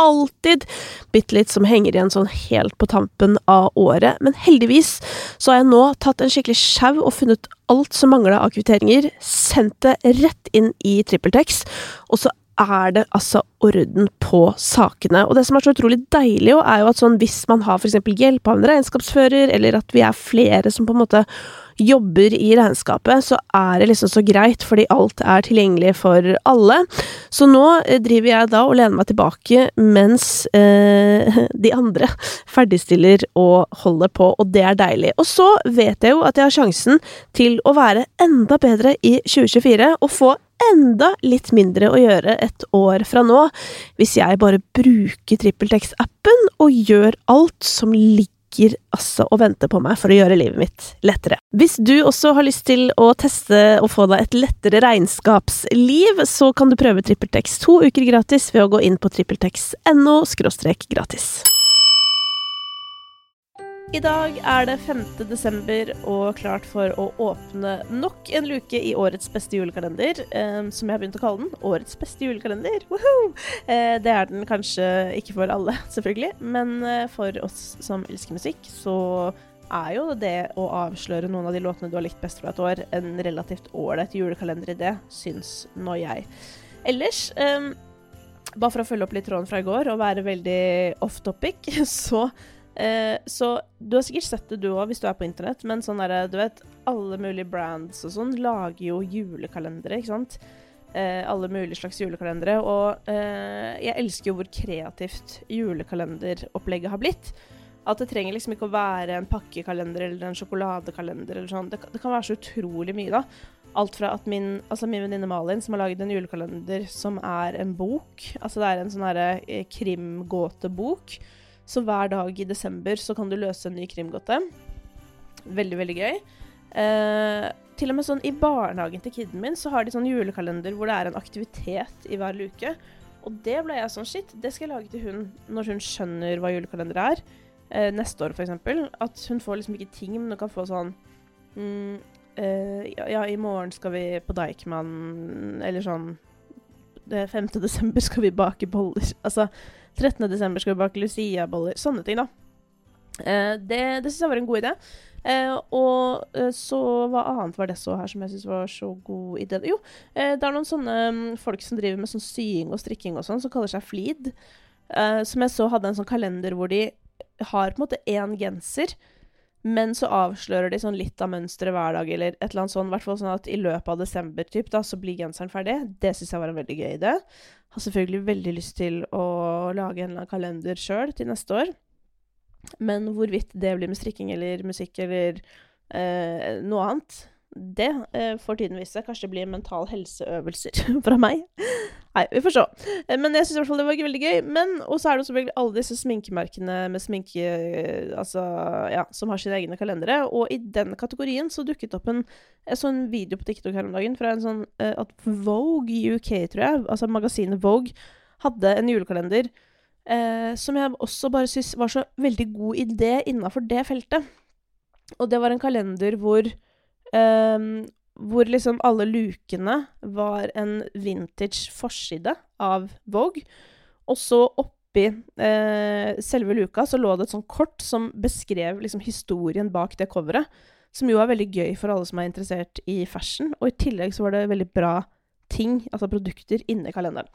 alltid bitte litt som henger igjen sånn helt på tampen av året. Men heldigvis så har jeg nå tatt en skikkelig sjau og funnet alt som mangla av kvitteringer, sendt det rett inn i TrippelTex, og så er det altså orden på sakene. Og det som er så utrolig deilig, jo, er jo at sånn hvis man har eksempel hjelp av en regnskapsfører, eller at vi er flere som på en måte jobber i regnskapet, så er det liksom så greit, fordi alt er tilgjengelig for alle. Så nå eh, driver jeg da og lener meg tilbake mens eh, de andre ferdigstiller og holder på, og det er deilig. Og så vet jeg jo at jeg har sjansen til å være enda bedre i 2024 og få enda litt mindre å gjøre et år fra nå, hvis jeg bare bruker TrippelTex-appen og gjør alt som ligger altså og venter på meg for å gjøre livet mitt lettere. Hvis du også har lyst til å teste og få deg et lettere regnskapsliv, så kan du prøve TrippelTex to uker gratis ved å gå inn på trippeltex.no gratis. I dag er det 5. desember og klart for å åpne nok en luke i årets beste julekalender, eh, som jeg har begynt å kalle den. Årets beste julekalender! Eh, det er den kanskje ikke for alle, selvfølgelig, men eh, for oss som elsker musikk, så er jo det å avsløre noen av de låtene du har likt best fra et år, en relativt ålreit julekalenderidé, syns nå jeg. Ellers eh, bare for å følge opp litt tråden fra i går og være veldig off topic, så Eh, så du har sikkert sett det du òg, hvis du er på internett, men sånn derre Du vet, alle mulige brands og sånn lager jo julekalendere, ikke sant? Eh, alle mulige slags julekalendere. Og eh, jeg elsker jo hvor kreativt julekalenderopplegget har blitt. At det trenger liksom ikke å være en pakkekalender eller en sjokoladekalender eller sånn. Det, det kan være så utrolig mye, da. Alt fra at min, altså min venninne Malin, som har laget en julekalender som er en bok Altså det er en sånn herre eh, krimgåtebok så hver dag i desember så kan du løse en ny krimgåte. Veldig, veldig gøy. Eh, til og med sånn i barnehagen til kiden min så har de sånn julekalender hvor det er en aktivitet i hver luke. Og det ble jeg sånn Shit, det skal jeg lage til hun når hun skjønner hva julekalender er. Eh, neste år, f.eks. At hun får liksom ikke ting, men hun kan få sånn mm, eh, ja, i morgen skal vi på Deichman, eller sånn det 5. desember skal vi bake boller. Altså 13. desember skal vi bake Lucia-boller. Sånne ting, da. Eh, det det syns jeg var en god idé. Eh, og eh, så hva annet var det så her som jeg syns var så god idé? Jo, eh, det er noen sånne um, folk som driver med sånn sying og strikking og sånn, som kaller seg Flid. Eh, som jeg så hadde en sånn kalender hvor de har på en måte én genser men så avslører de sånn litt av mønsteret hver dag, eller et eller annet sånn, hvert sånn at i løpet av desember typ, da, så blir genseren ferdig. Det syns jeg var en veldig gøy idé. Har selvfølgelig veldig lyst til å lage en eller annen kalender sjøl til neste år. Men hvorvidt det blir med strikking eller musikk eller eh, noe annet, det eh, får tiden vise. Kanskje det blir mental helseøvelser fra meg. Nei, vi får se. Eh, men jeg syns i hvert fall det var veldig gøy. Men, Og så er det selvfølgelig alle disse sminkemerkene med sminke eh, Altså, ja, som har sine egne kalendere. Og i den kategorien så dukket opp en Jeg så en video på TikTok her om dagen fra en sånn uh, At Vogue UK, tror jeg, altså magasinet Vogue, hadde en julekalender eh, som jeg også bare syns var så veldig god idé innafor det feltet. Og det var en kalender hvor Um, hvor liksom alle lukene var en vintage forside av Vogue. Og så oppi eh, selve luka så lå det et sånt kort som beskrev liksom historien bak det coveret. Som jo er veldig gøy for alle som er interessert i fashion. Og i tillegg så var det veldig bra ting, altså produkter, inni kalenderen.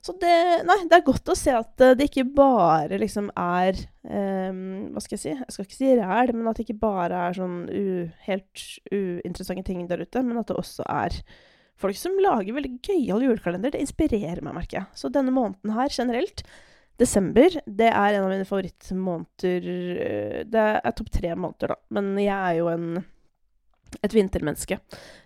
Så det Nei, det er godt å se at det ikke bare liksom er um, Hva skal jeg si? Jeg skal ikke si ræl, men at det ikke bare er sånn u, helt uinteressante ting der ute, men at det også er folk som lager veldig gøyal julekalender. Det inspirerer meg, merker jeg. Så denne måneden her generelt Desember det er en av mine favorittmåneder øh, Det er topp tre måneder, da. Men jeg er jo en et vintermenneske.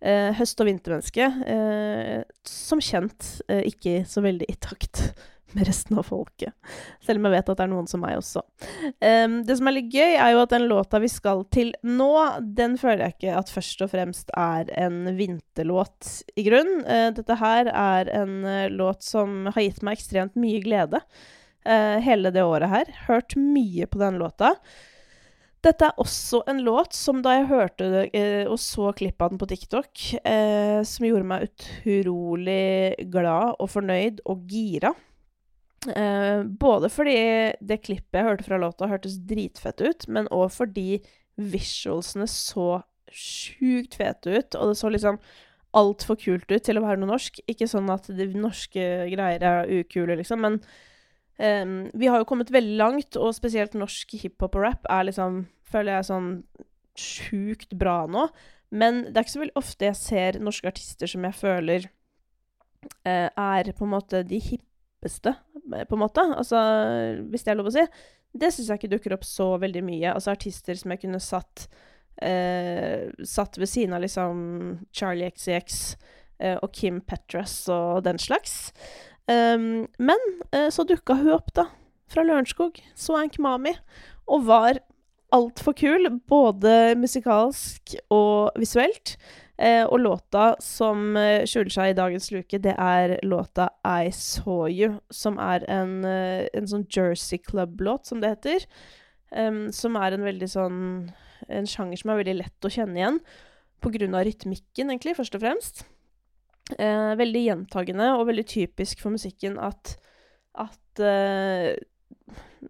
Eh, høst- og vintermenneske. Eh, som kjent eh, ikke så veldig i takt med resten av folket. Selv om jeg vet at det er noen som meg også. Det som er litt gøy, er jo at den låta vi skal til nå, den føler jeg ikke at først og fremst er en vinterlåt, i grunn. Uh, dette her er en uh, låt som har gitt meg ekstremt mye glede uh, hele det året her. Hørt mye på den låta. Dette er også en låt som da jeg hørte det eh, og så klippet av den på TikTok, eh, som gjorde meg utrolig glad og fornøyd og gira. Eh, både fordi det klippet jeg hørte fra låta, hørtes dritfett ut, men òg fordi visualsene så sjukt fete ut, og det så liksom altfor kult ut til å være noe norsk. Ikke sånn at de norske greier er ukule, liksom, men Um, vi har jo kommet veldig langt, og spesielt norsk hiphop og rap er liksom, føler jeg, sånn sjukt bra nå. Men det er ikke så veldig ofte jeg ser norske artister som jeg føler uh, er på en måte de hippeste, på en måte. Altså, hvis det er lov å si. Det syns jeg ikke dukker opp så veldig mye. Altså artister som jeg kunne satt uh, Satt ved siden av liksom Charlie XCX uh, og Kim Petras og den slags. Um, men uh, så dukka hun opp, da. Fra Lørenskog. Swank Mami. Og var altfor kul, både musikalsk og visuelt. Uh, og låta som uh, skjuler seg i dagens luke, det er låta I Saw You, som er en, en sånn Jersey Club-låt, som det heter. Um, som er en veldig sånn En sjanger som er veldig lett å kjenne igjen. Av rytmikken, egentlig, først og fremst eh, veldig gjentagende og veldig typisk for musikken at, at eh,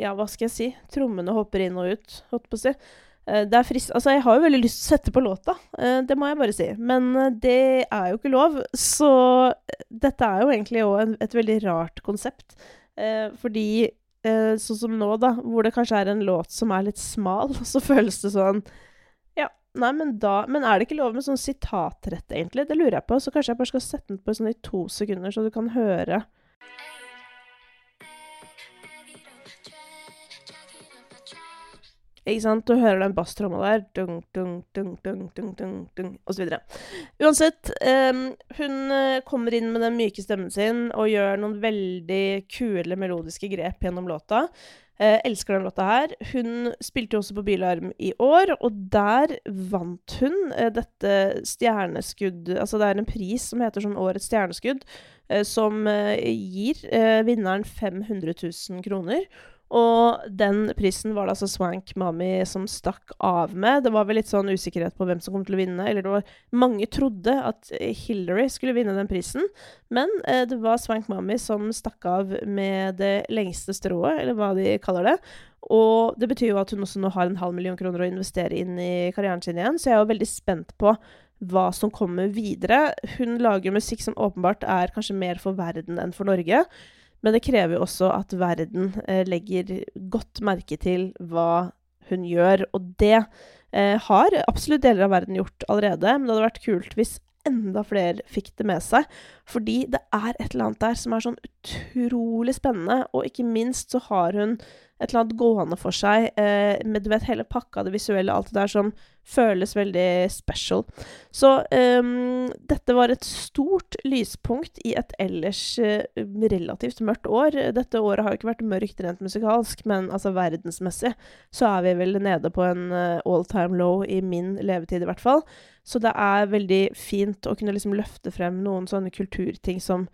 Ja, hva skal jeg si? Trommene hopper inn og ut, holdt på å si. Eh, det er frist... Altså, jeg har jo veldig lyst til å sette på låta, eh, det må jeg bare si. Men eh, det er jo ikke lov. Så eh, dette er jo egentlig òg et veldig rart konsept. fordi sånn som nå, da, hvor det kanskje er en låt som er litt smal, så føles det sånn Nei, men da Men er det ikke lov med sånn sitatrett, egentlig? Det lurer jeg på. Så kanskje jeg bare skal sette den på sånn i to sekunder, så du kan høre. Ikke sant? Du hører den basstromma der, dung, dung, dung, dung, dung, dung, dung, osv. Uansett, um, hun eh, kommer inn med den myke stemmen sin og gjør noen veldig kule melodiske grep gjennom låta. Eh, elsker den låta her. Hun spilte jo også på Bylarm i år, og der vant hun eh, dette stjerneskudd Altså det er en pris som heter sånn Årets stjerneskudd, eh, som eh, gir eh, vinneren 500 000 kroner. Og den prisen var det altså Swank Mami som stakk av med. Det var vel litt sånn usikkerhet på hvem som kom til å vinne. Eller det var Mange trodde at Hillary skulle vinne den prisen, men eh, det var Swank Mami som stakk av med det lengste strået, eller hva de kaller det. Og det betyr jo at hun også nå har en halv million kroner å investere inn i karrieren sin igjen, så jeg er jo veldig spent på hva som kommer videre. Hun lager musikk som åpenbart er kanskje mer for verden enn for Norge. Men det krever jo også at verden eh, legger godt merke til hva hun gjør. Og det eh, har absolutt deler av verden gjort allerede, men det hadde vært kult hvis enda flere fikk det med seg. Fordi det er et eller annet der som er sånn utrolig spennende, og ikke minst så har hun et eller annet gående for seg eh, med du vet, hele pakka, det visuelle, alt det der som føles veldig special. Så um, dette var et stort lyspunkt i et ellers uh, relativt mørkt år. Dette året har jo ikke vært mørkt rent musikalsk, men altså verdensmessig så er vi vel nede på en uh, all time low i min levetid, i hvert fall. Så det er veldig fint å kunne liksom løfte frem noen sånne kulturting som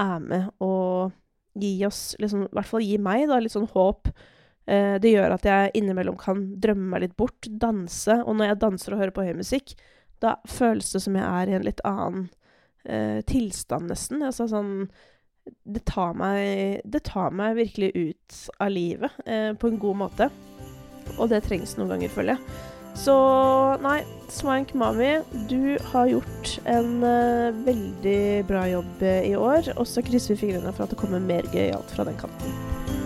er med og gi oss, liksom, i hvert fall gi meg, da, litt sånn håp det gjør at jeg innimellom kan drømme meg litt bort, danse. Og når jeg danser og hører på høy musikk, da føles det som jeg er i en litt annen eh, tilstand, nesten. Altså sånn det tar, meg, det tar meg virkelig ut av livet eh, på en god måte. Og det trengs noen ganger, føler jeg. Så nei, Swank Mami, du har gjort en uh, veldig bra jobb i år. Og så krysser vi fingrene for at det kommer mer gøyalt fra den kanten.